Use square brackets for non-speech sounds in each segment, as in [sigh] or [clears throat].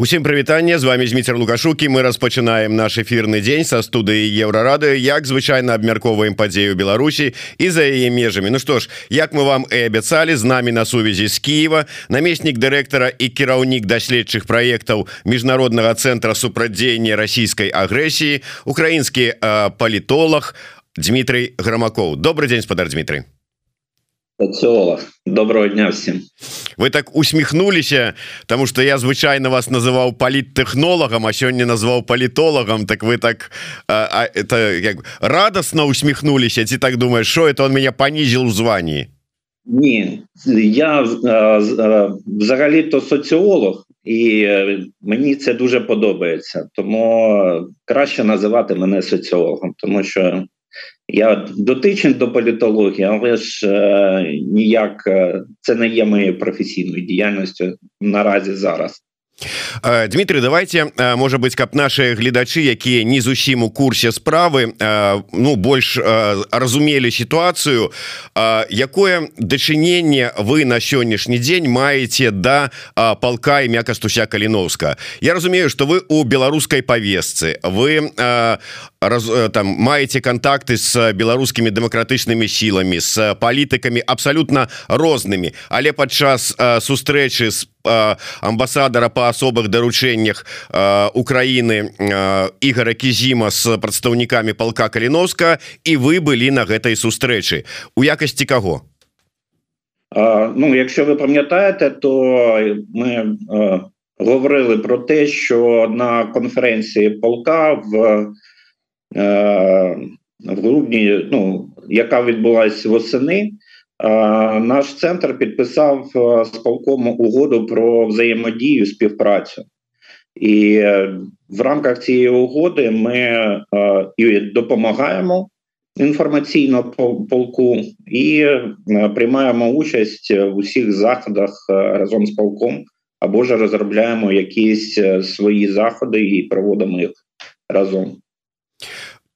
Усім прывітанне з вами Зміцер лукашукі. Мы распачынаем наш эфірны дзень са студыі еўрарады. Як звычайна абмярковаем падзею Беларусі і за яе межамі. Ну што ж як мы вам і абяцалі з намі на сувязі з Киева намеснік дырэктара і кіраўнік даследчых праектаў міжнароднага цэнтра супрадзеяння расійскай агрэсіі украінскі палітолог Дмітрый грамакоў. Добрый дзень спадар Дмітрый социолог доброго дня всем. Вы так усміхнуліся тому что я звычайно вас называў паліттэхнолагам а сёння назваў палітолагам так вы так а, а, это як радостно усміхнуліся ці так думаешь что это он меня понизил в звании? Ні я взагалі то соціолог і мені це дуже подобається. Тому краще називати мене соціологом тому що я дотичен до політології, але ж е, ніяк це не є моєю професійною діяльністю наразі зараз. Э, Дмитрий давайте э, можа быть каб наши гледачы якія не зусім у курсе справы э, ну больш разумелі сітуацыю якое дачыненне вы на сённяшні дзень маеце да палка і мякастуся каліновска? Я разумею что вы у беларускай повестцы вы раз, там маеце контакты с беларускімі дэмакратычнымі сіламі с палітыкамі абсолютно рознымі. Але падчас сустрэчы с амбасадара по асобах даручэннях Украины Ігора кізіма с прадстаўнікамі полка каліновска і вы былі на гэтай сустрэчы у якасці каго Ну якщо ви пам'ятаєте то ми говорили про те що на конференції полка в в грудні ну яка відбулася восени наш центр підписав з полком угоду про взаємодію співпрацю, і в рамках цієї угоди ми і допомагаємо інформаційно полку і приймаємо участь в усіх заходах разом з полком або ж розробляємо якісь свої заходи і проводимо їх разом.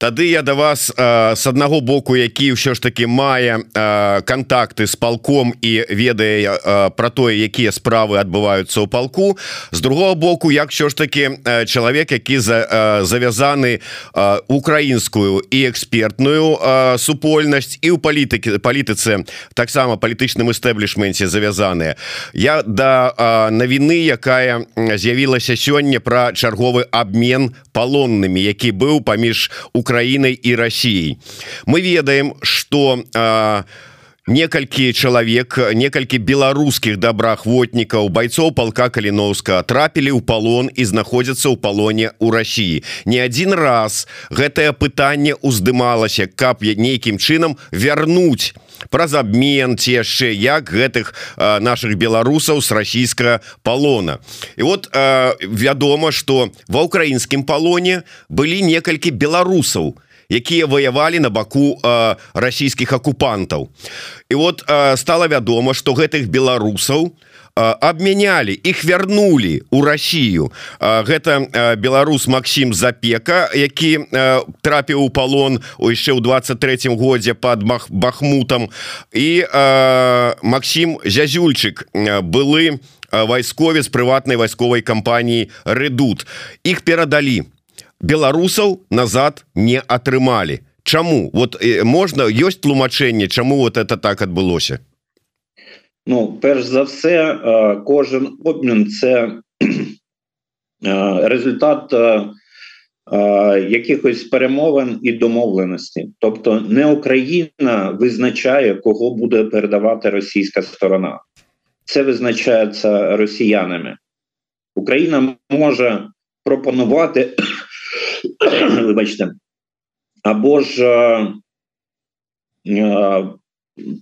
Тады я до вас э, с аднаго боку які ўсё ж таки мае э, контакты с палком і ведае э, про тое якія справы адбываюцца ў палку. З другого боку як що ж таки э, чалавек які за э, завязаны э, украінскую і экспертную э, супольнасць і ў палітыкі палітыцы таксама палітычным эстэблішменце завязаныя. Я да э, навіны якая з'явілася сёння про чарговы обмен палоннымі які быў паміж у Украиной и Россией. Мы ведаем что некалькі чалавек некалькі беларускіх добраахвотнікаў байцоў полка каліновска трапілі ў палон і знаходзяцца ў палоне у Росіі не один раз гэтае пытанне уздымалася каб нейкім чынам вярнуць праз абмен ці яшчэ як гэтых а, наших беларусаў с расійскага палона. І вот а, вядома что ва украінскім палоне былі некалькі беларусаў якія ваявалі на баку э, расійскіх акупантаў. І вот э, стала вядома что гэтых беларусаў абмянялі іх вярнулі у Росію гэта беларус Макссім запека які трапіў у палон яшчэ ў 23 годзе под мах бахмутам. І Макссім зязюльчык былы вайсковец прыватнай вайсковай кампаніі редут іх перадалі беларусаў назад не атрымалі Чаму вот можна ёсць тлумачэнне чаму вот это так адбылося Ну перш за все кожен обмін це результат якихось перемовин і домовленості тобто не Україна визначає кого буде передавати російська сторона це визначається росіянами Україна може пропонувати [clears throat] вибачте, або ж е, е,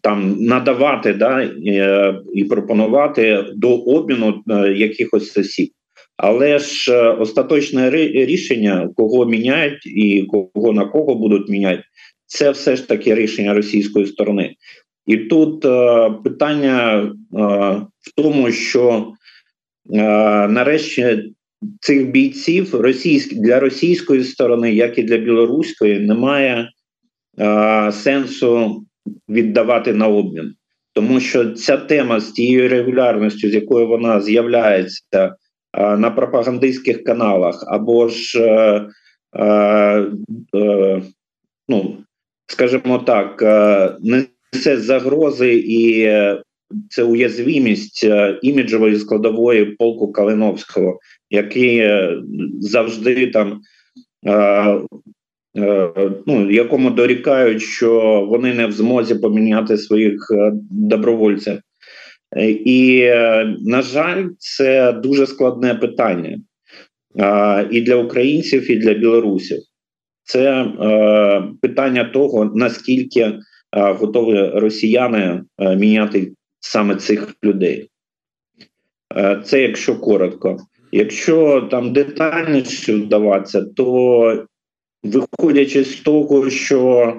там надавати да, е, і пропонувати до обміну е, якихось осіб. Але ж е, остаточне рішення, кого міняють і кого на кого будуть міняти, це все ж таки рішення російської сторони. І тут е, питання е, в тому, що е, нарешті цих бійців російськ для російської сторони, як і для білоруської, немає а, сенсу віддавати на обмін, тому що ця тема з тією регулярністю, з якою вона з'являється на пропагандистських каналах, або ж, ну, скажімо так, несе загрози і це уязвимість іміджової складової полку Калиновського, який завжди там. Ну, якому дорікають, що вони не в змозі поміняти своїх добровольців, і на жаль, це дуже складне питання і для українців, і для білорусів. Це питання того, наскільки готові росіяни міняти саме цих людей. Це якщо коротко. Якщо там детальніше вдаватися, то виходячи з того, що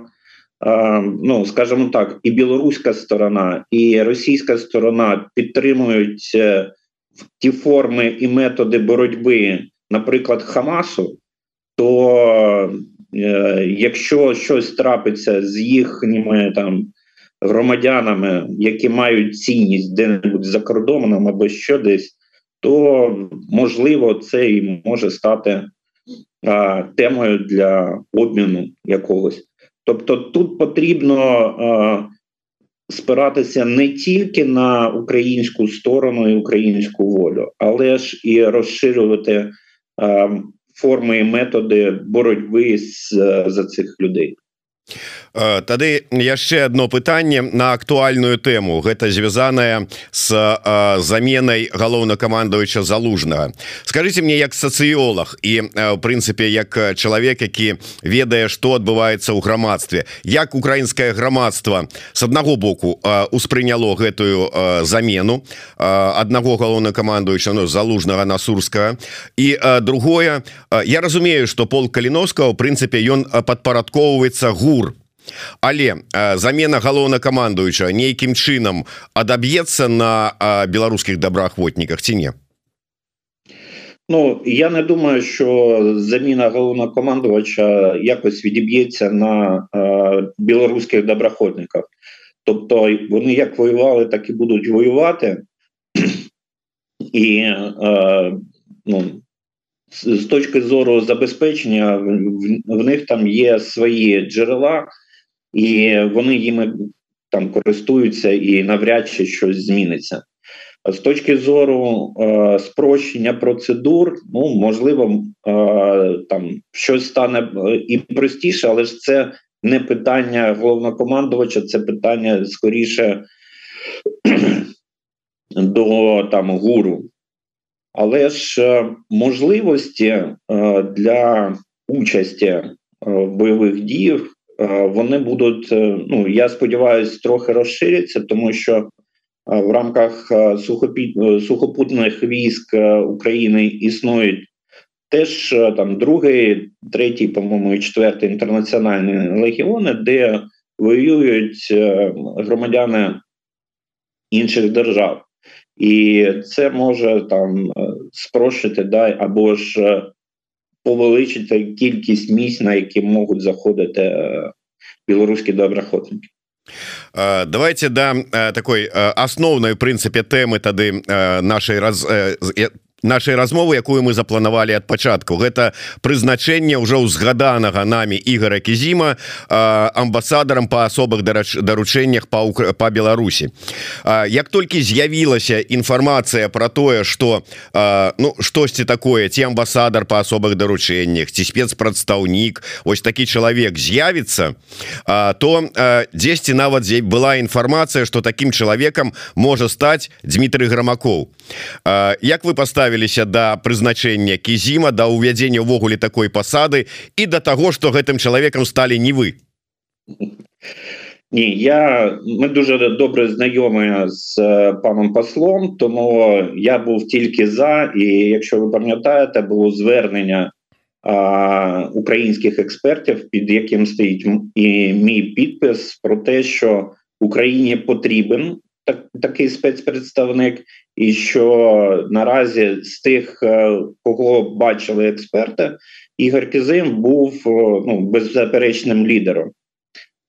ну скажімо так, і білоруська сторона, і російська сторона підтримують е, ті форми і методи боротьби, наприклад, Хамасу, то е, якщо щось трапиться з їхніми там громадянами, які мають цінність де-небудь за кордоном або що десь, то можливо це і може стати а, темою для обміну якогось. Тобто тут потрібно е, спиратися не тільки на українську сторону і українську волю, але ж і розширювати е, форми і методи боротьби з, за цих людей. Тады яшчэ одно пытанне на актуальную тэму. Гэта звязаная с заменай галоўнакамандуюча залужнага. Скажите мне як сацыолог і в прынцыпе як чалавек які ведае что адбываецца ў грамадстве як украінскае грамадства с аднаго боку успрыняло гэтую замену аднаго галоўнакамандуюча ну, залужнага на сурскага. І другое я разумею что пол каліновскага у прынцыпе ён падпарадковваецца гур але замена галоўнакамандуюча нейкім чынам адаб'ецца на беларускіх добраахвотніках ці не Ну я не думаю, що заміна головнокомандувача якось відіб'ється на е, білоруських доброходниках. Тобто вони як воювали, так і будуть воювати, і е, ну, з, з точки зору забезпечення в, в них там є свої джерела і вони їми там користуються і навряд чи щось зміниться. З точки зору е, спрощення процедур, ну можливо, е, там щось стане е, і простіше, але ж це не питання головнокомандувача, це питання скоріше до там гуру. Але ж е, можливості е, для участі в бойових діях вони будуть, е, ну я сподіваюся, трохи розширяться, тому що в рамках сухопутних військ України існують теж там другий, третій, по-моєму, і четвертий інтернаціональні легіони, де воюють е, громадяни інших держав. І це може там е, спрощити да, або ж повеличити кількість місць, на які можуть заходити е, білоруські доброходники. Е, давайте да е, такой асноўнай прынцыпе тэмы тады нашай раз нашай размовы якую мы запланавалі ад пачатку. Гэта прызначэнне ўжо ўзгаданага нами Ігора кізіма амбасадарам по асобах даручэннях па па Беларусі. Як толькі з'явілася інфармацыя про тое что ну штосьці такое ці амбасадар по асобах даручэннях ці спецпрадстаўнік ось такі чалавек з'явіцца то дзесьці нават была інфармацыя что таким чалавекам можа стаць Дмітрий грамакоў Як вы поставили ставіліся да прызначэння кізіма да ўвядзення ўвогуле такой пасады і да таго што гэтым чалавекам сталі не вы Ні, я ми дуже добре знайомі з паном послом, тому я був тільки за. І якщо ви пам'ятаєте, було звернення а, українських експертів, під яким стоїть і мій підпис про те, що Україні потрібен так, такий спецпредставник, і що наразі з тих, е, кого бачили експерти, Ігор Кизим був е, ну, беззаперечним лідером.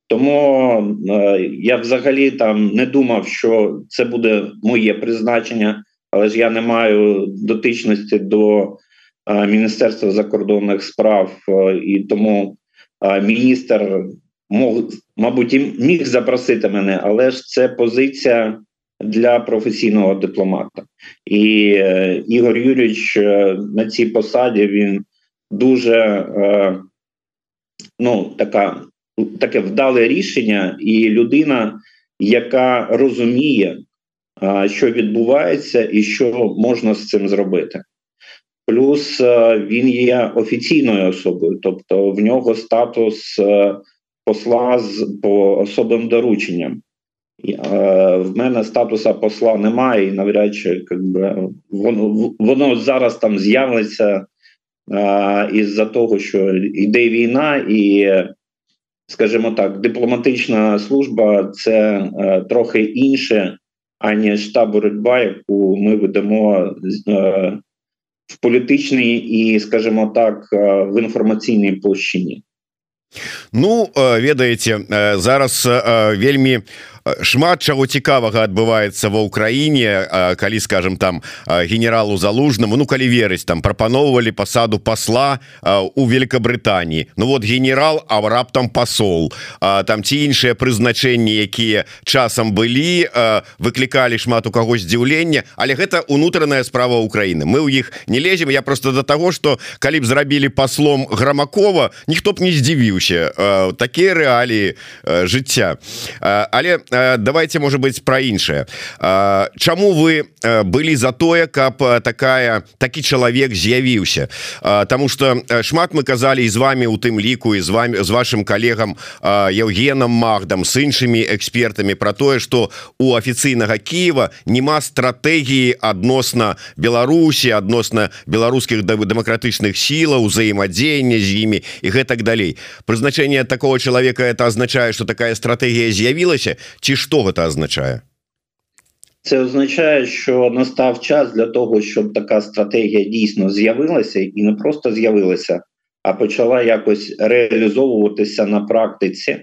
Тому е, я взагалі там не думав, що це буде моє призначення, але ж я не маю дотичності до Міністерства закордонних справ, і тому міністр мабуть, і міг запросити мене, але ж це позиція для професійного дипломата. І е, Ігор Юрійович е, на цій посаді він дуже е, ну, така, таке вдале рішення, і людина, яка розуміє, що відбувається і що можна з цим зробити. Плюс він є офіційною особою, тобто в нього статус посла з по особим дорученням. В мене статуса посла немає, і навряд чи якби, воно воно зараз там з'явиться із-за того, що йде війна, і, скажімо так, дипломатична служба це а, трохи інше, аніж та боротьба, яку ми ведемо а, в політичній і, скажімо так, в інформаційній площині. Ну ведаеце зараз вельмі шмат чаго цікавага адбываецца ва ўкраіне калі скажем там генералу залужнаму. Ну калі верыць там прапаноўвалі пасаду посла у Великабрытані Ну вот генерал а раптам посол там ці іншыя прызначэнні якія часам былі выклікалі шмат у каго здзіўлення але гэта унутраная справа Украіны мы ў іх не лезем. Я просто до того что калі б зрабілі послом грамакова ніхто б не здзівіўся такія рэаліі жыцця. Але давайте может быть про іншае Чаму вы былі за тое каб такая такі чалавек з'явіўся? Таму что шмат мы казалі з вами у тым ліку і з вами з вашим калегам Евгеном магдам с іншымі экспертамі про тое что у афіцыйнага Киева нема стратегії адносна Беларусі адносна беларускіх дэмакратычных сілаў взаимодзеяння з імі і гэтак далей. Прызначение такого человека это означае что такая стратегія з'явілася ці що гэта означае це означає що настав час для того щоб така стратегія дійсно з'явилася і не просто з'явилася а почала якось реалізовуватися на практиці е,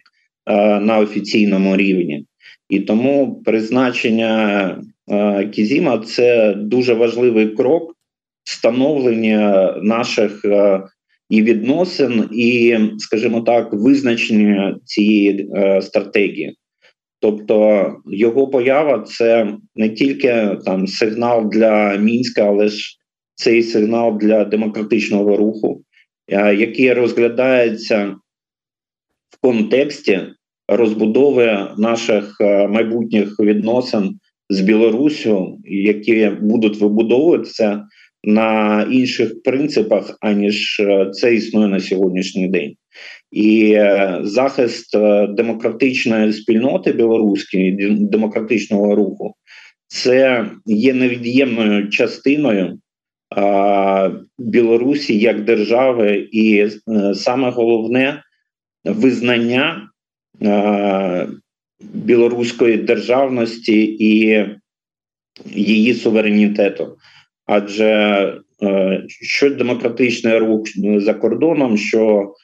на офіційному рівні і тому призначення е, Кізіма це дуже важливий крок встановлення наших е, і відносин, і, скажімо так, визначення цієї стратегії. Тобто його поява це не тільки там сигнал для мінська, але ж це і сигнал для демократичного руху, який розглядається в контексті розбудови наших майбутніх відносин з Білорусю, які будуть вибудовуватися на інших принципах, аніж це існує на сьогоднішній день і е, захист е, демократичної спільноти білоруської демократичного руху це є невід'ємною частиною а, Білорусі як держави, і е, саме головне визнання а, білоруської державності і її суверенітету. Адже що демократичний рух за кордоном, що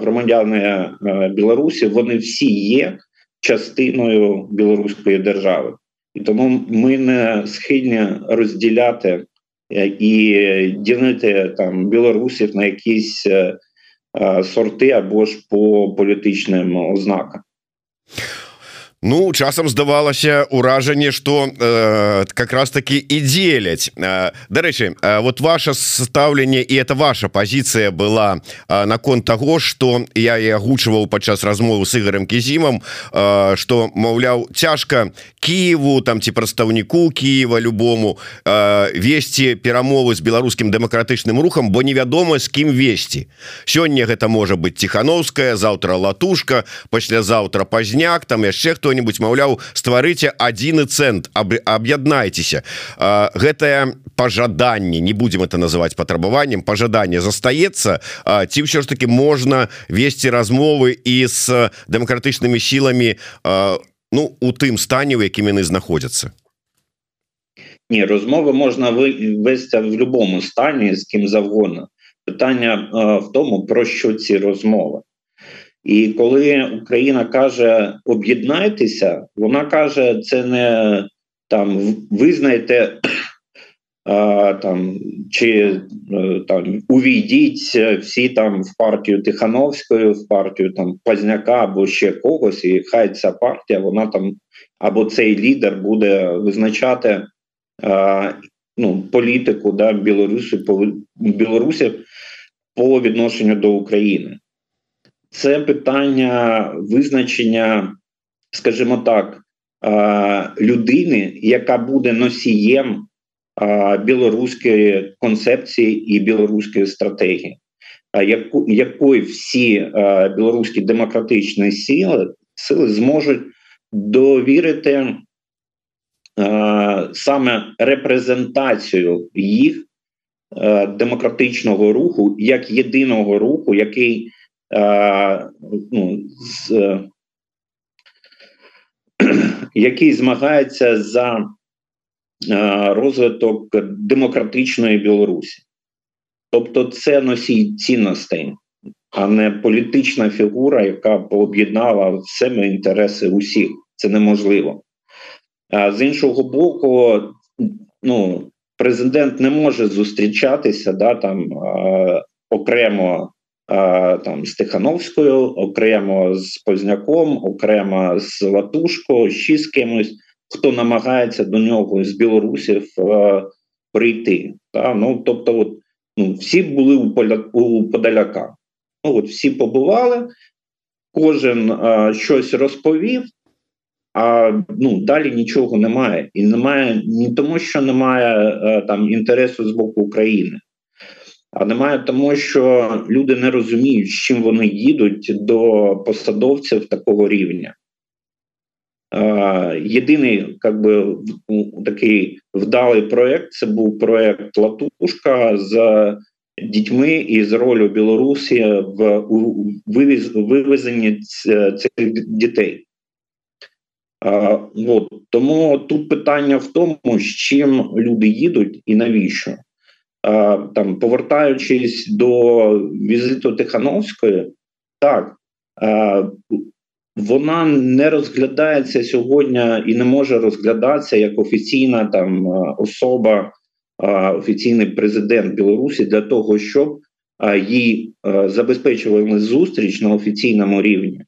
громадяни е, Білорусі вони всі є частиною білоруської держави, і тому ми не схильні розділяти е, і ділити там білорусів на якісь е, сорти або ж по політичним ознакам. Ну часам здавалася уражанне что э, как раз таки і дзеляць. Э, дарэчы э, вот ваше стаўленне і это ваша позиция была э, наконт того что я і агучваў падчас размову с ігорем кізімом э, что маўляў цяжка Киеву там ці прадстаўніку Киева любому э, весці перамовы з беларускім дэмакратычным рухам бо невядома з кім весці. Сёння гэта можа быть тихохановская завтра латушка паслязаўтра пазняк там яшчэ хто кто-нибудь маўляў стварыце адзіны цэнт аб'яднайцеся гэтае пожаданне не будем это называть патрабаваннем пожаданне застаецца ці ўсё ж таки можна весці размовы і с дэмакратычнымі сіламі ну у тым стане у якім яны знаходзяцца Ні, розмови можна вести в будь-якому стані з ким завгодно. Питання в тому, про що ці розмови. І коли Україна каже об'єднайтеся, вона каже, це не там визнайте [clears throat] там чи там увійдіть всі там в партію Тихановської, в партію там Пазняка або ще когось, і хай ця партія, вона там або цей лідер буде визначати ну, політику да, Білорусі по Білорусі по відношенню до України. Це питання визначення, скажімо так, людини, яка буде носієм білоруської концепції і білоруської стратегії, яку якої всі білоруські демократичні сили сили зможуть довірити саме репрезентацію їх демократичного руху як єдиного руху, який ну, з, [clears throat] який змагається за розвиток демократичної Білорусі. Тобто це носій цінностей, а не політична фігура, яка пооб'єднала в себе інтереси усіх. Це неможливо. А з іншого боку, ну, президент не може зустрічатися да, там, окремо там з Тихановською, окремо з Позняком, окремо з Латушко, ще з кимось хто намагається до нього з білорусів е, прийти. Та? Ну, Тобто, от, ну, всі були у, поля, у Подоляка. Ну, от Всі побували, кожен е, щось розповів, а ну, далі нічого немає. І немає не тому, що немає е, там інтересу з боку України. А немає тому, що люди не розуміють, з чим вони їдуть до посадовців такого рівня. Єдиний как би, такий вдалий проєкт це був проєкт Латушка з дітьми і з ролью Білорусі в вивіз, вивезенні цих дітей. От. Тому тут питання в тому, з чим люди їдуть і навіщо. Там, Повертаючись до візиту Тихановської, так. Вона не розглядається сьогодні і не може розглядатися як офіційна там особа, офіційний президент Білорусі для того, щоб їй забезпечували зустріч на офіційному рівні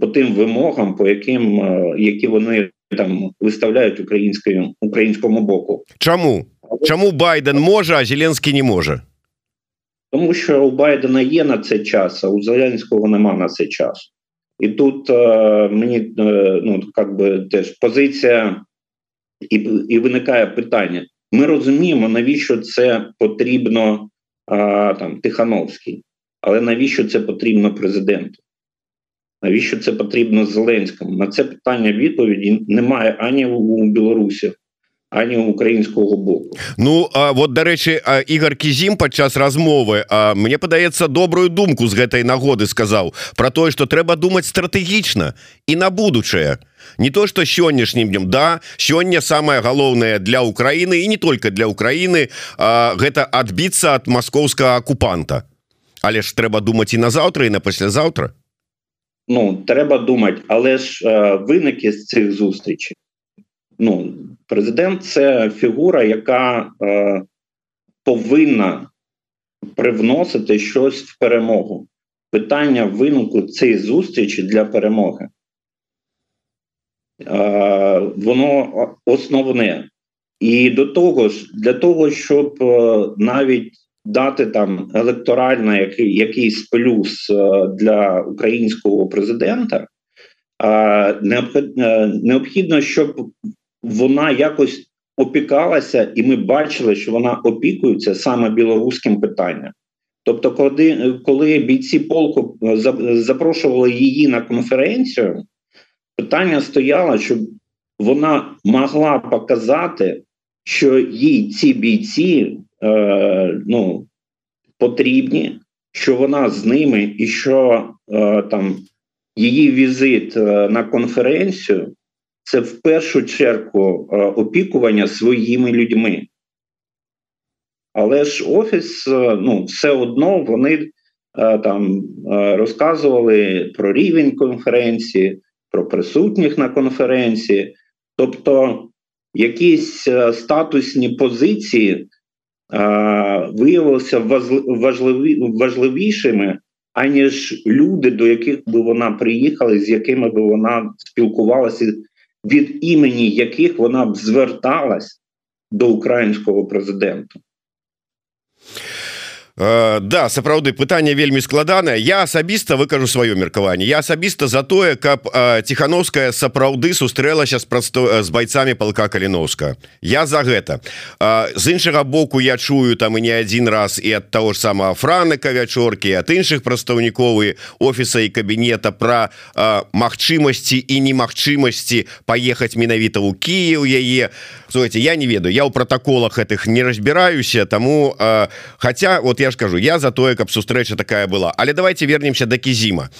по тим вимогам, по яким які вони там виставляють українською українському боку. Чому Чому Байден може, а Зеленський не може? Тому що у Байдена є на це час, а у Зеленського нема на це часу. І тут е, мені е, ну как би теж позиція, і і виникає питання: ми розуміємо, навіщо це потрібно е, там Тихановський, але навіщо це потрібно президенту? Навіщо це потрібно Зеленському? На це питання відповіді немає ані у Білорусі, ані українського боку. Ну а вот дарэчы Ігор кізім падчас размовы А мне падаецца добрую думку з гэтай нагоды сказаў про тое что трэба думаць стратэгічна і на будучае не то что сённяшнім днем да сёння самое галоўнае для Украины і не только для Украины а, гэта адбіцца от маскоўскага акупанта але ж трэба думаць і на заўтра і на паслязаўтра Ну трэба думаць але ж вынікі з цих зустрічей ну Президент це фігура, яка е, повинна привносити щось в перемогу. Питання винику цієї зустрічі для перемоги. Е, воно основне. І до того ж, для того, щоб е, навіть дати там електорально який, якийсь плюс е, для українського президента, е, необхідно, щоб вона якось опікалася, і ми бачили, що вона опікується саме білоруським питанням. Тобто, коли коли бійці полку е, запрошували її на конференцію, питання стояло, щоб вона могла показати, що їй ці бійці е, ну, потрібні, що вона з ними, і що е, там її візит е, на конференцію це в першу чергу е, опікування своїми людьми. Але ж офіс, е, ну, все одно вони е, там розказували про рівень конференції, про присутніх на конференції. Тобто якісь статусні позиції виявилися важливі, важливішими, аніж люди, до яких би вона приїхала, з якими би вона спілкувалася, від імені яких вона б зверталась до українського президента. Э, да сапраўды пытанне вельмі складанае. Я асабіста выкажу сваё меркаванне. Я асабіста за тое каб ціхановская сапраўды сустрэлася з просто з байцамі палка каліновска. Я за гэта. З іншага боку я чую там і не адзін раз і ад таго ж самого франыка вячоркі ад іншых прадстаўніковы офіса і кабінета пра магчымасці і немагчымасці паехаць менавіта ў Кіев яе. Слухайте я не ведаю я ў протаколах гэтых не разбіраюся таму хотя вот я ж кажу я за тое каб сустрэча такая была. Але давайте вернемся до кізіма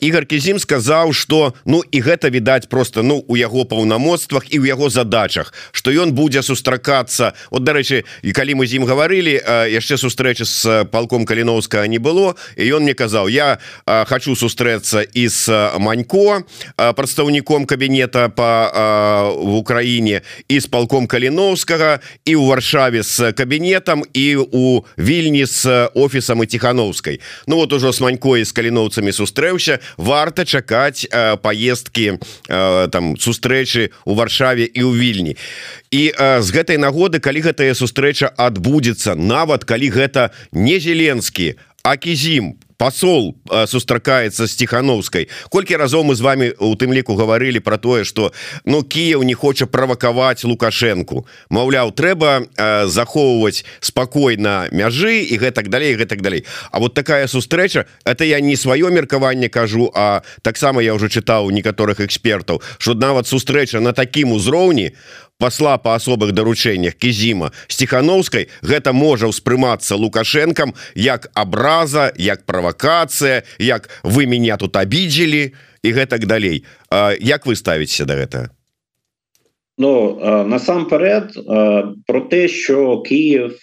Ігор Кізім сказаў что ну і гэта відаць просто ну у яго паўнамоцтвах і ў яго задачах что ён будзе сустракацца. От дарэчы і калі мы з ім гаварылі яшчэ сустрэчы з палком каліновска не было і ён мне казаў я хочу сустрэцца і з манько прадстаўніком кабінета по в Украіне і з палком каліновскага і ў варшаве з кабінетам і у вільні з офісам і ціхановскай Ну вот ужо с манько і з каліноўцамі сустрэўся яшчэ варта чакаць э, поездки э, там сустрэчы у варшаве і ў вільні. І э, з гэтай нагоды калі гэтая сустрэча адбудзецца нават калі гэта не зеленскі а кізім посол сустракаецца з тихохановскай колькі разоў мы з вами у тым ліку гаварылі про тое что ну Кіев не хоча правакаваць лукашенко. Маўляў трэба захоўваць спакойна мяжы і гэтак далей гэтак далей А вот такая сустрэча это я не сваё меркаванне кажу а таксама я уже чытаў некаторых экспертаў что нават сустрэча на такім узроўні посла по асобых даручэннях кізіма стихохановскай гэта можа ўспрымацца лукашэнкам як абраза як правакацыя як вы меня тут абідзелі і гэтак далей як вы ставіце да гэта Ну насамперед про те, що Київ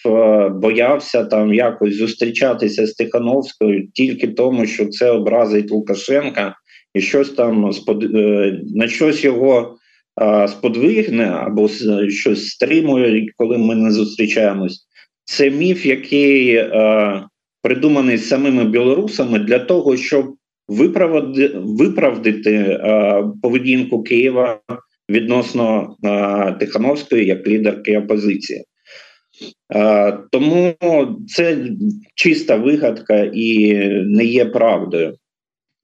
боявся там якось зустрічатися з Тихановською тільки тому, що це образить Лукашенка, і щось там е, на щось його сподвигне або щось стримує, коли ми не зустрічаємось. Це міф, який е, придуманий самими білорусами для того, щоб виправди, виправдити е, поведінку Києва відносно е, Тихановської як лідерки опозиції. Е, тому це чиста вигадка і не є правдою.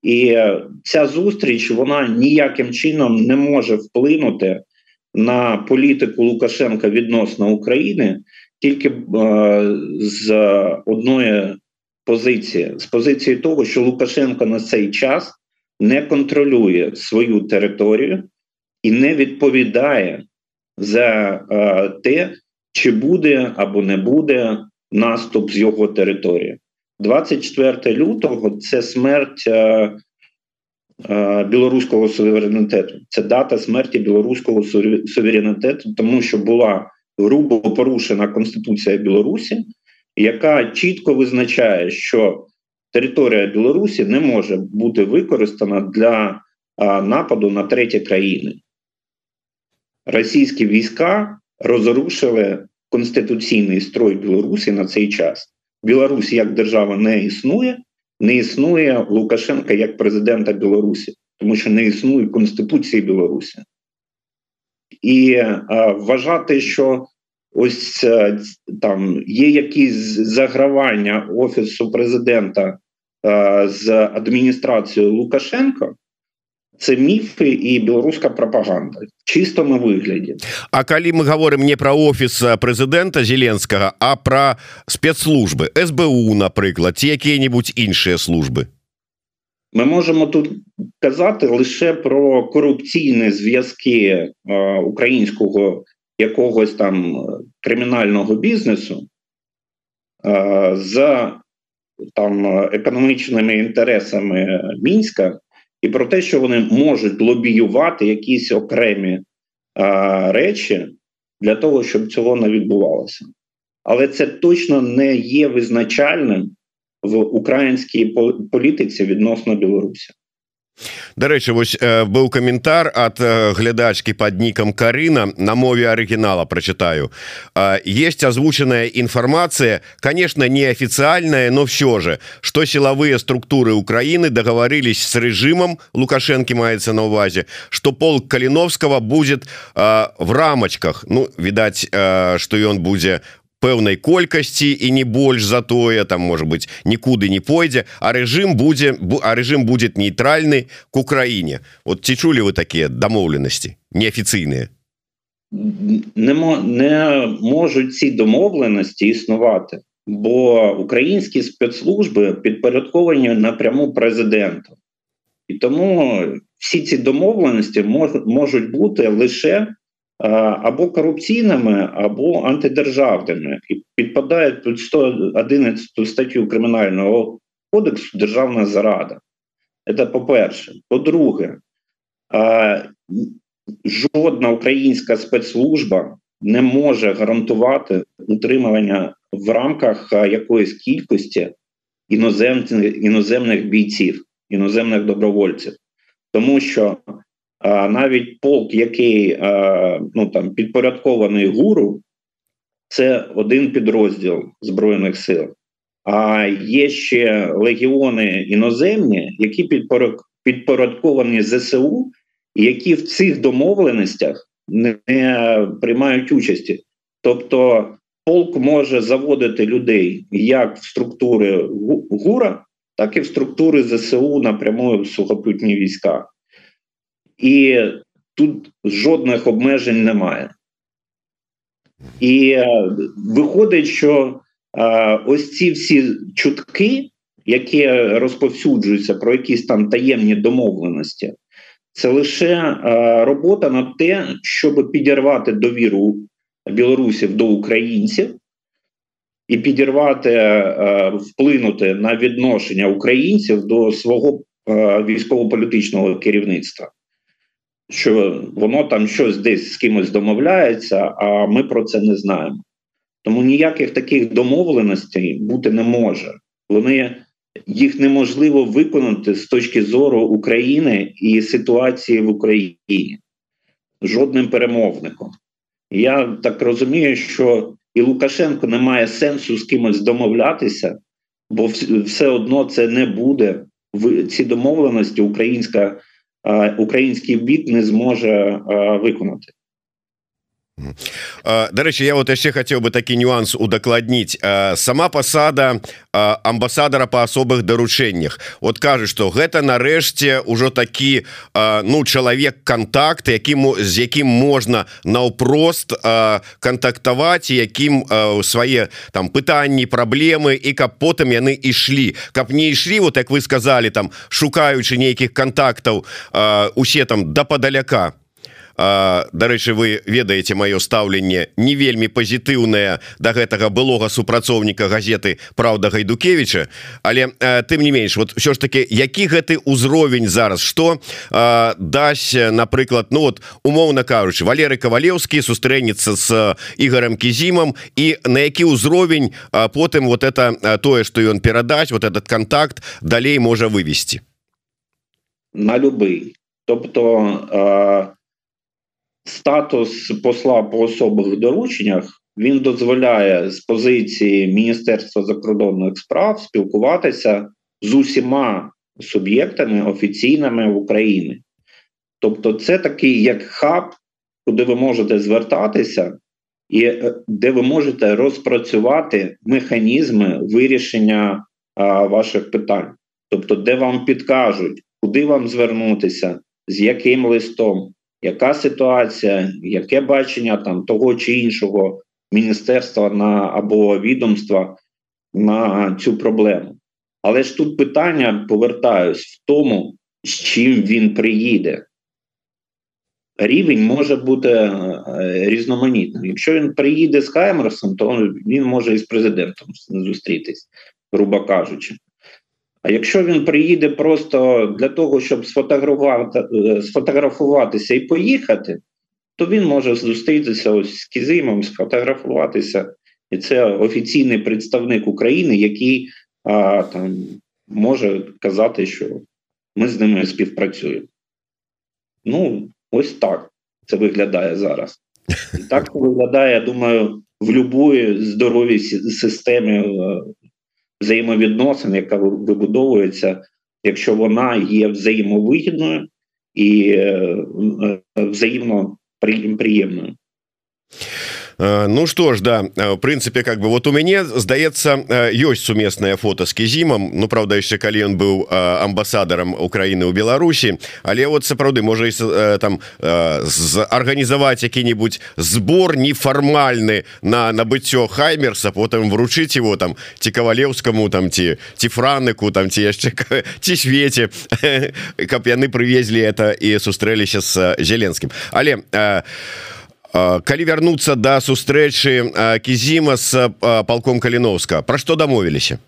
І ця зустріч вона ніяким чином не може вплинути на політику Лукашенка відносно України тільки з одної позиції: з позиції того, що Лукашенко на цей час не контролює свою територію і не відповідає за е, те, чи буде або не буде наступ з його території. 24 лютого це смерть е, е, білоруського суверенітету. Це дата смерті білоруського суверенітету, тому що була грубо порушена Конституція Білорусі, яка чітко визначає, що територія Білорусі не може бути використана для нападу на треті країни. Російські війська розрушили конституційний строй Білорусі на цей час. Білорусь як держава не існує, не існує Лукашенка як президента Білорусі, тому що не існує Конституції Білорусі. І а, вважати, що ось там є якісь загравання Офісу президента з адміністрацією Лукашенка, це міфи і білоруська пропаганда. Чистому вигляді. А калі мы говорим не про офіс прэзідэнта зеленскага а про спецслужбы СБУ напрыклад ці якія-нибудь іншыя службы ми можемо тут казати лише про корупційні зв'язки українського якогось там кримінального бізнесу е, з там економічними інтересами мінська і про те, що вони можуть лобіювати якісь окремі речі для того, щоб цього не відбувалося. Але це точно не є визначальним в українській політиці відносно Білорусі. Дарэчы вось быў каментар ад глядачкі под нікам Карына на мове арыгінала прочитаю есть озвученная информация конечно неофициальная но все же что силовые структуры Украины договорились с режимом лукашенко маецца на увазе что полк калиновского будет в рамочках ну відаць что ён будзе пэўнай колькасці і не больш затое там может быть нікуды не пойдзе а режим будзе а режим будет нейтральны к Украіне вот ці чулі вы такія дамоўленасці неафіцыйныя не, не можуть ці домовленості існувати бо українські спецслужби підпорядковані напряму президенту і тому всі ці домовленості можуть бути лише або корупційними, або антидержавними, і підпадають під 111 статтю Кримінального кодексу Державна зрада. Це по-перше. По-друге, жодна українська спецслужба не може гарантувати утримування в рамках якоїсь кількості іноземних, іноземних бійців, іноземних добровольців, тому що навіть полк, який ну там підпорядкований гуру, це один підрозділ Збройних сил. А є ще легіони іноземні, які підпорядковані ЗСУ, які в цих домовленостях не приймають участі. Тобто полк може заводити людей як в структури ГУРа, так і в структури ЗСУ напряму в сухопутні війська і тут жодних обмежень немає. І е, виходить, що е, ось ці всі чутки, які розповсюджуються про якісь там таємні домовленості, це лише е, робота над те, щоб підірвати довіру білорусів до українців. І підірвати, вплинути на відношення українців до свого військово-політичного керівництва що воно там щось десь з кимось домовляється, а ми про це не знаємо. Тому ніяких таких домовленостей бути не може. Вони їх неможливо виконати з точки зору України і ситуації в Україні жодним перемовником. Я так розумію, що і Лукашенко не має сенсу з кимось домовлятися, бо все одно це не буде ці домовленості українська український бік не зможе виконати. Дарэчы я вот яшчэ хацеў бы такі нюанс удакладніць сама пасада амбасадара па асобых даручэннях вот кажа што гэта нарэшце ўжо такі ну чалавек контакт якім з якім можна наўпрост кантактаваць якім свае там пытанні праблемы і каб потым яны ішлі каб не ішлі вот як вы сказали там шукаючы нейкіх контактаў усе там да падаляка то Дарэчы вы ведаеце маё стаўленне не вельмі пазітыўнае да гэтага былога супрацоўніка газеты Праўда гайдукевича але тым не менш вот все ж таки які гэты ўзровень зараз? Что дасць напрыклад ну вот умоўна кажучы Валеры кавалеўскі сустрэнецца с ігарам кізімам і на які ўзровень потым вот это тое что ён перадаць вот этот контакт далей можа вывесці? На любы. Тобто статус посла по особих дорученнях він дозволяє з позиції Міністерства закордонних справ спілкуватися з усіма суб'єктами офіційними в Україні. Тобто, це такий як хаб, куди ви можете звертатися, і е, де ви можете розпрацювати механізми вирішення а, ваших питань. Тобто, де вам підкажуть, куди вам звернутися, з яким листом, яка ситуація, яке бачення там того чи іншого міністерства на або відомства на цю проблему. Але ж тут питання повертаюсь в тому, з чим він приїде. Рівень може бути е, різноманітним. Якщо він приїде з Хаймерсом, то він може і з президентом зустрітись, грубо кажучи. А якщо він приїде просто для того, щоб сфотографувати, е, сфотографуватися і поїхати, то він може зустрітися ось з Кізимом, сфотографуватися. І це офіційний представник України, який а, там може казати, що ми з ними співпрацюємо. Ну, ось так це виглядає зараз. І так це виглядає, я думаю, в будь-якій здоровій системі е, взаємовідносин, яка вибудовується, якщо вона є взаємовигідною і е, взаємно приємною. Э, ну что ж да э, в прынцыпе как бы вот у мяне здаецца ёсць э, сумеснае фото с кізімам Ну правда яшчэ калі ён быў амбасадарам Украіны ў Беларусі але вот сапраўды можа там арганізаваць які-нибудь збор нефармальны на набыццё хаймерса потым вручыць его там ці кавалеўскаму там ці ці франыку там ці яшчэ ці свеце каб яны прывезлі это і сустрэліся з зеленскім але а калі вярнуцца да сустрэчы кізіма з палком каліновска про што дамовіліся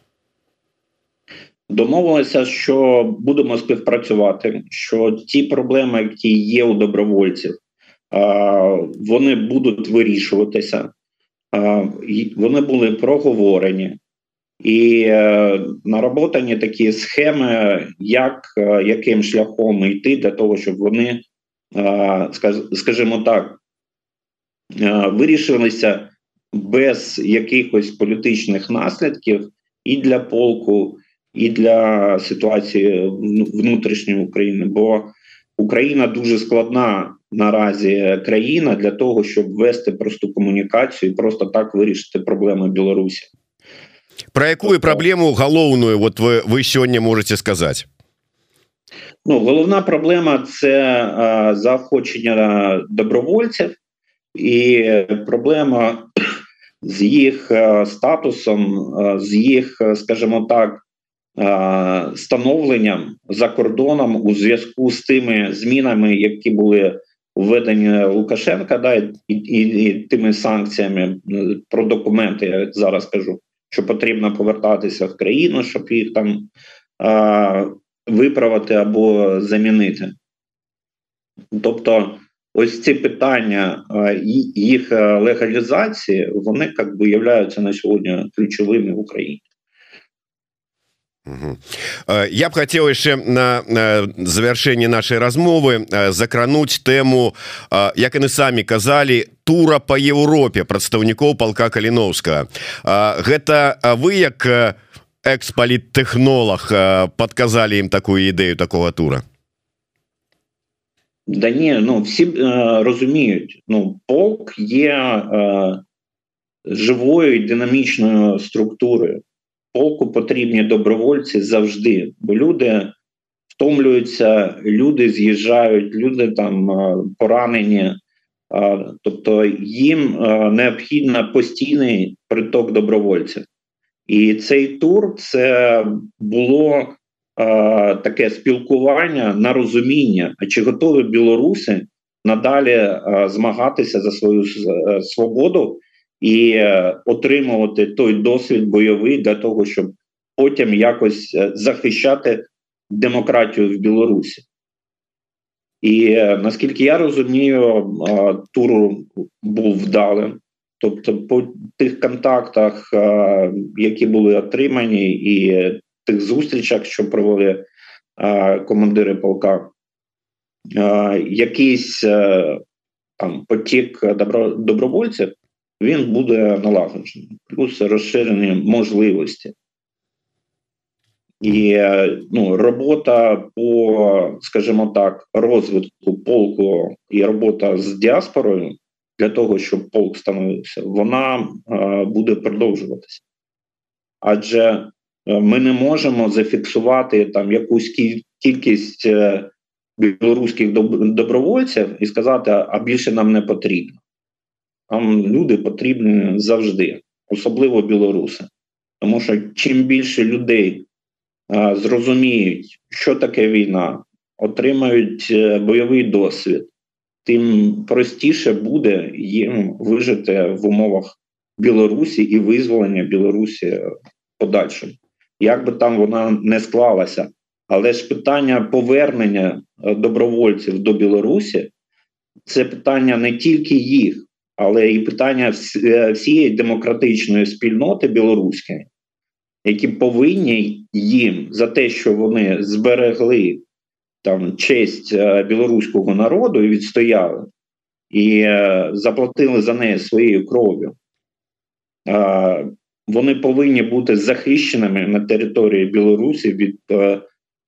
домовилися що будемо співпрацювати що ті проблеми які є у добровольців вони будуть вирішуватися. Вони були проговорені. І е, наработані такі схеми, як яким шляхом йти для того, щоб вони, скажімо так, Е, вирішилися без якихось політичних наслідків і для полку, і для ситуації внутрішньої України. Бо Україна дуже складна наразі країна для того, щоб вести просту комунікацію і просто так вирішити проблеми Білорусі. Про яку проблему головну от ви, ви сьогодні можете сказати? Ну, головна проблема це а, заохочення добровольців і проблема з їх е, статусом, е, з їх, е, скажімо так, становленням за кордоном у зв'язку з тими змінами, які були введені Лукашенка, да, і, і, і тими санкціями про документи, я зараз кажу, що потрібно повертатися в країну, щоб їх там а, виправити або замінити. Тобто ось ці питання їх легалізації, вони як би являються на сьогодні ключовими в Україні. Я б хотел яшчэ на завяршэнне нашай размовы закрануць тэму як яны самі казалі тура по Еўропе прадстаўнікоў палка каліновска гэта вы як экспаліттэхнолог падказалі ім такую ідэю такого тура Да ні, ну всі е, розуміють, ну полк є е, живою і динамічною структурою. Полку потрібні добровольці завжди, бо люди втомлюються, люди з'їжджають, люди там е, поранені. Е, тобто їм е, необхідно постійний приток добровольців. І цей тур це було таке спілкування на розуміння, а чи готові білоруси надалі змагатися за свою е, свободу і е, отримувати той досвід бойовий для того, щоб потім якось е, захищати демократію в Білорусі. І наскільки я розумію, тур був вдалим. Тобто, по тих контактах, які були отримані, і тих зустрічах, що провели командири полка, якийсь е, там потік добро, добровольців, він буде налагоджений, плюс розширені можливості. І е, ну, робота по, скажімо так, розвитку полку і робота з діаспорою для того, щоб полк становився, вона а, буде продовжуватися. Адже Е, ми не можемо зафіксувати там якусь кількість е, білоруських добровольців і сказати, а більше нам не потрібно. Там люди потрібні завжди, особливо білоруси. Тому що чим більше людей а, е, зрозуміють, що таке війна, отримають бойовий досвід, тим простіше буде їм вижити в умовах Білорусі і визволення Білорусі подальшим як би там вона не склалася. Але ж питання повернення е, добровольців до Білорусі це питання не тільки їх, але і питання е, всієї демократичної спільноти білоруської, які повинні їм за те, що вони зберегли там честь білоруського народу і відстояли, і заплатили за неї своєю кров'ю Вони повинні бути захищеними на території Білорусі від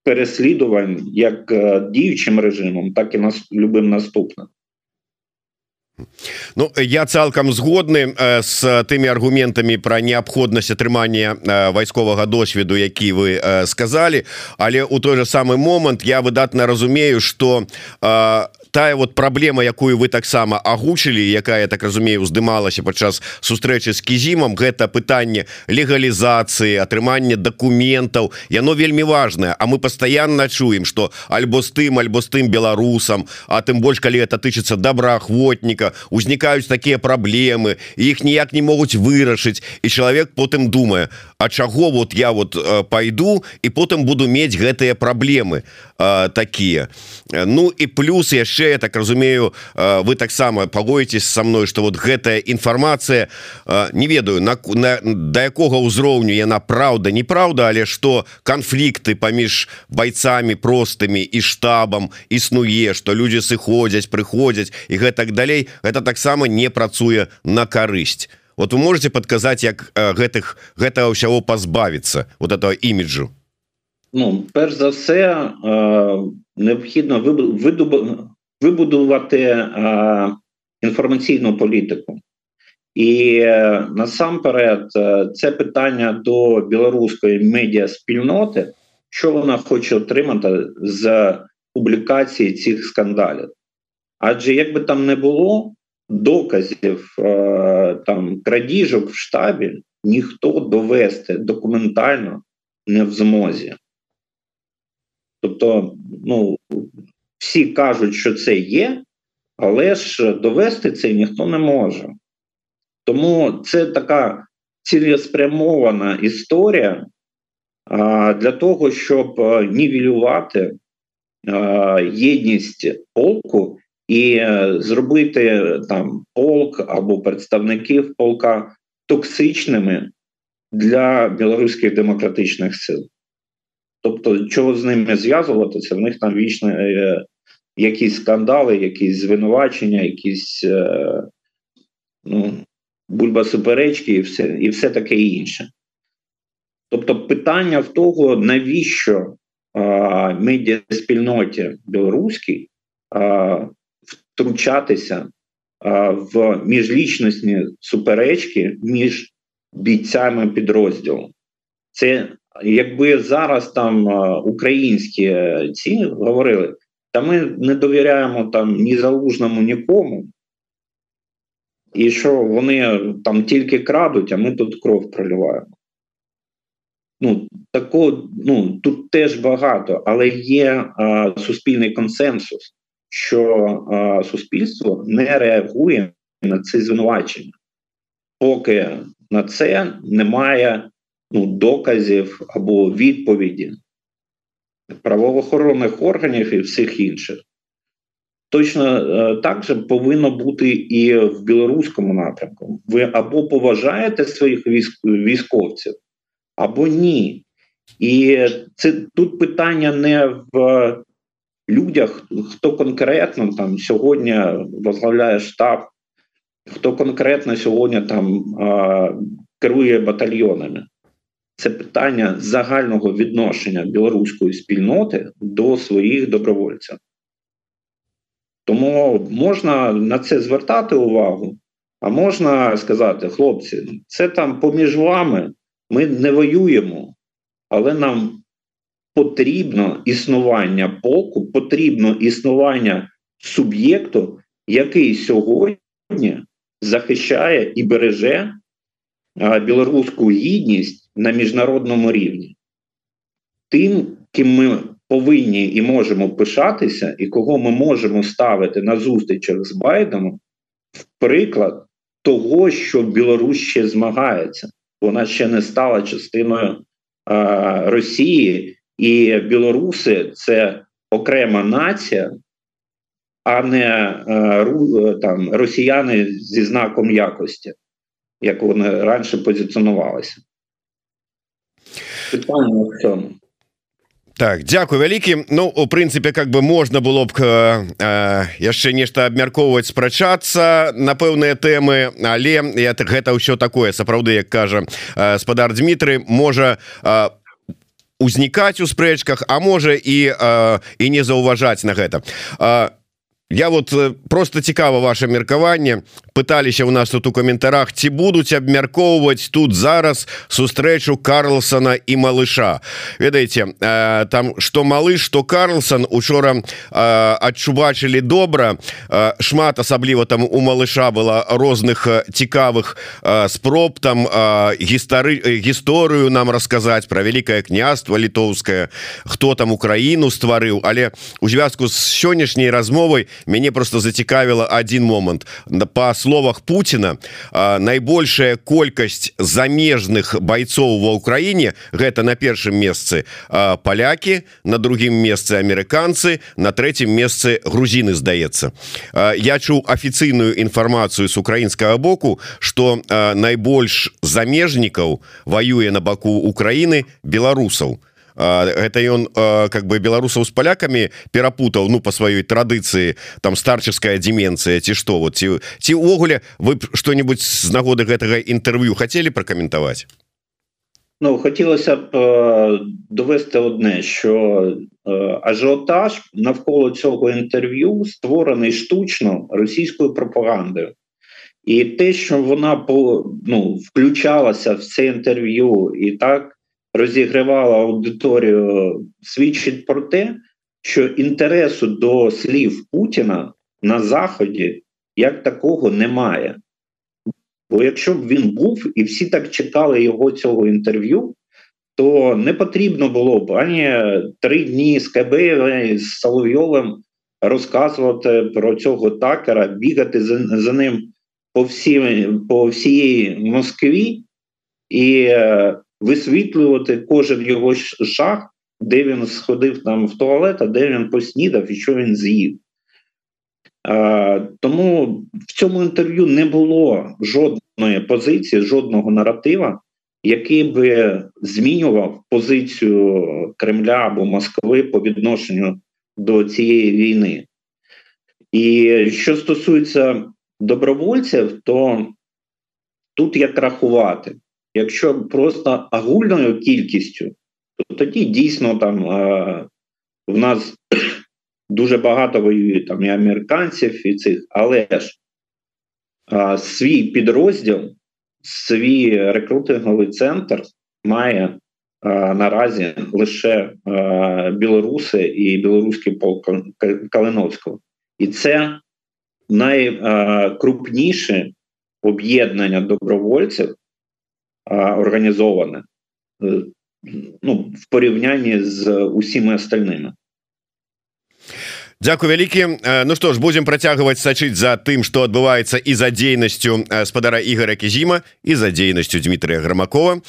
переслідувань як діючим режимом, так і нас любим наступним. Ну я цалкам згодны с тымі аргументамі про неабходнасць атрымання вайсковага досведу які вы сказали але у той же самый момант я выдатна разумею что тая вот праблема якую вы таксама агучылі якая так разумею уздымалася падчас сустрэчы з кізімам гэта пытанне легалізацыі атрымання документаў яно вельмі важное А мы постоянно чуем что альбо з тым альбо з тым беларусам а тым больш калі это тычыцца добраахвотніка узнікаюць такія праблемы іх ніяк не могуць вырашыць. І чалавек потым думае А чаго вот я вот пойду і потым буду мець гэтыя праблемы такія. Ну і плюс яшчэ яшчэ я так разумею вы таксама пагоіцесь со мной что вот гэтая інфармацыя не ведаю на, на да якога ўзроўню яна праўда неправда але что канфлікты паміж бойцамі простымі і штабам існуе что люди сыходзяць прыходзяць і гэтак далей это таксама не працуе на карысць. Вот вы можете подказаць як гэтых гэтага ўсяго пазбавіцца вот этого іміджу? Ну, перш за все, е, необхідно видобу, вибудувати е, інформаційну політику. І е, насамперед, е, це питання до білоруської медіа спільноти, що вона хоче отримати з публікації цих скандалів. Адже якби там не було доказів там крадіжок в штабі, ніхто довести документально не в змозі. Тобто, ну всі кажуть, що це є, але ж довести це ніхто не може. Тому це така цілеспрямована історія для того, щоб нівелювати а, єдність полку і а, зробити там полк або представників полка токсичними для білоруських демократичних сил. Тобто, чого з ними зв'язуватися, в них там вічно е, якісь скандали, якісь звинувачення, якісь е, ну, бульбасуперечки і все, і все таке інше. Тобто, питання в того, навіщо а, медіаспільноті білоруській втручатися в міжлічностні суперечки між бійцями підрозділу. Це якби зараз там українські ці говорили, та ми не довіряємо там ні залужному, нікому, і що вони там тільки крадуть, а ми тут кров проливаємо. Ну, тако, ну, Тут теж багато, але є а, суспільний консенсус, що а, суспільство не реагує на це звинувачення, поки на це немає ну, доказів або відповіді правоохоронних органів і всіх інших. Точно е, так же повинно бути і в білоруському напрямку. Ви або поважаєте своїх військовців, або ні. І це тут питання не в людях, хто конкретно там сьогодні возглавляє штаб, хто конкретно сьогодні там керує батальйонами це питання загального відношення білоруської спільноти до своїх добровольців. Тому можна на це звертати увагу, а можна сказати, хлопці, це там поміж вами, ми не воюємо, але нам потрібно існування полку, потрібно існування суб'єкту, який сьогодні захищає і береже білоруську гідність на міжнародному рівні. Тим, ким ми повинні і можемо пишатися, і кого ми можемо ставити на зустрічах з Байденом, в приклад того, що Білорусь ще змагається. Вона ще не стала частиною а, Росії, і білоруси це окрема нація, а не там росіяни зі знаком якості як вони раніше позиціонувалися. Питання в цьому. так Дякую вялікі Ну у прынцыпе как бы можна было б э, яшчэ нешта абмяркоўваць спрачацца на пэўныя тэмы але я так гэта ўсё такое сапраўды як кажа э, спадар Дмітрый можа э, узнікаць у спрэчках а можа і э, і не заўважаць на гэта а Я вот просто цікава ваше меркаванне пыталіся у нас тут у каментарах ці будуць абмяркоўваць тут зараз сустрэчу Карлсона і малыша. Ведаеце э, там что малыш что Карлсон учора э, адчубачылі добра. Э, шмат асабліва там у малыша было розных цікавых спроб там гістары гісторыю нам расказаць про великкае княства літоўскае хто там Украіну стварыў. Але у звязку з сённяшняй размовай мяне просто зацікавіла один момант. На па словах Путина найбольшая колькасць замежных бойцоў ва ўкраіне гэта на першым месцы палякі на другім месцы амерыканцы на третьем месцы грузины здаецца я чуў афіцыйную інфармацыю с украінскага боку что найбольш замежнікаў воюе на баку Украіны беларусаў то гэта ён как бы беларусаў з палякамі перапутаў ну по сваёй традыцыі там старческая деменцыя ці што вот ці ці ўвогуле вы что-нибудь з нагоды гэтага інтэрв'ю хотели пракаментаваць Ну хотілося б е, довести одне, що е, ажіотаж навколо цього інтерв'ю створений штучно російською пропагандою, і те, що вона по ну включалася в це інтерв'ю, і так розігривала аудиторію, свідчить про те, що інтересу до слів Путіна на Заході як такого немає. Бо якщо б він був і всі так чекали його цього інтерв'ю, то не потрібно було б ані три дні з Кабеєвим, з Соловйовим розказувати про цього такера, бігати за, за ним по всій, по всій Москві і е, висвітлювати кожен його шаг, де він сходив там в туалет, а де він поснідав і що він з'їв. А, Тому в цьому інтерв'ю не було жодної позиції, жодного наратива, який би змінював позицію Кремля або Москви по відношенню до цієї війни. І що стосується добровольців, то тут як рахувати. Якщо просто агульною кількістю, то тоді дійсно там е, в нас [clears throat] дуже багато воює там і американців, і цих, але ж е, свій підрозділ, свій рекрутинговий центр має е, наразі лише білоруси і білоруський полк Калиновського. І це найкрупніше об'єднання добровольців організоване ну, в порівнянні з усіма остальними. Дякую вялікі. Ну што ж будем працягваць сачыць за тым што адбываецца і за дзейнасцю спадара ігора кізіма і за дзейнасцю Дмітрия грамакова.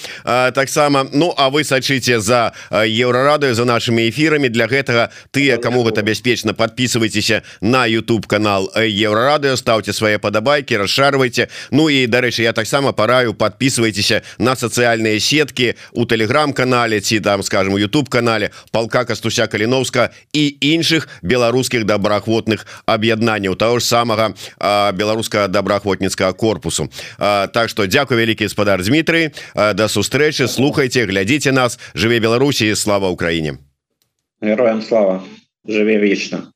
Таксама Ну а вы сачыце за еўрарадыо за нашими эфірамі. Для гэтага тыя кому гэта бяспечна подписывайтеся на YouTube канал еўрарадыо ставце свае падабайкі расшарвайте Ну і дарэчы я таксама параю подписывайтеся на сацыяльныя сеткі у телеграм-канале ці там скажем YouTube канале палка кастуся каліновска і іншых беларус беларускіх добраахвотных аб'яднанняў того ж самага беларуска добраахвотніцкага корпусу а, Так что дзякую вялікі гаспадар Дмітрый да сустрэчы слухайте глядзіце нас. Жыве Беларусі слава Украіне героям слава. Жыве вечна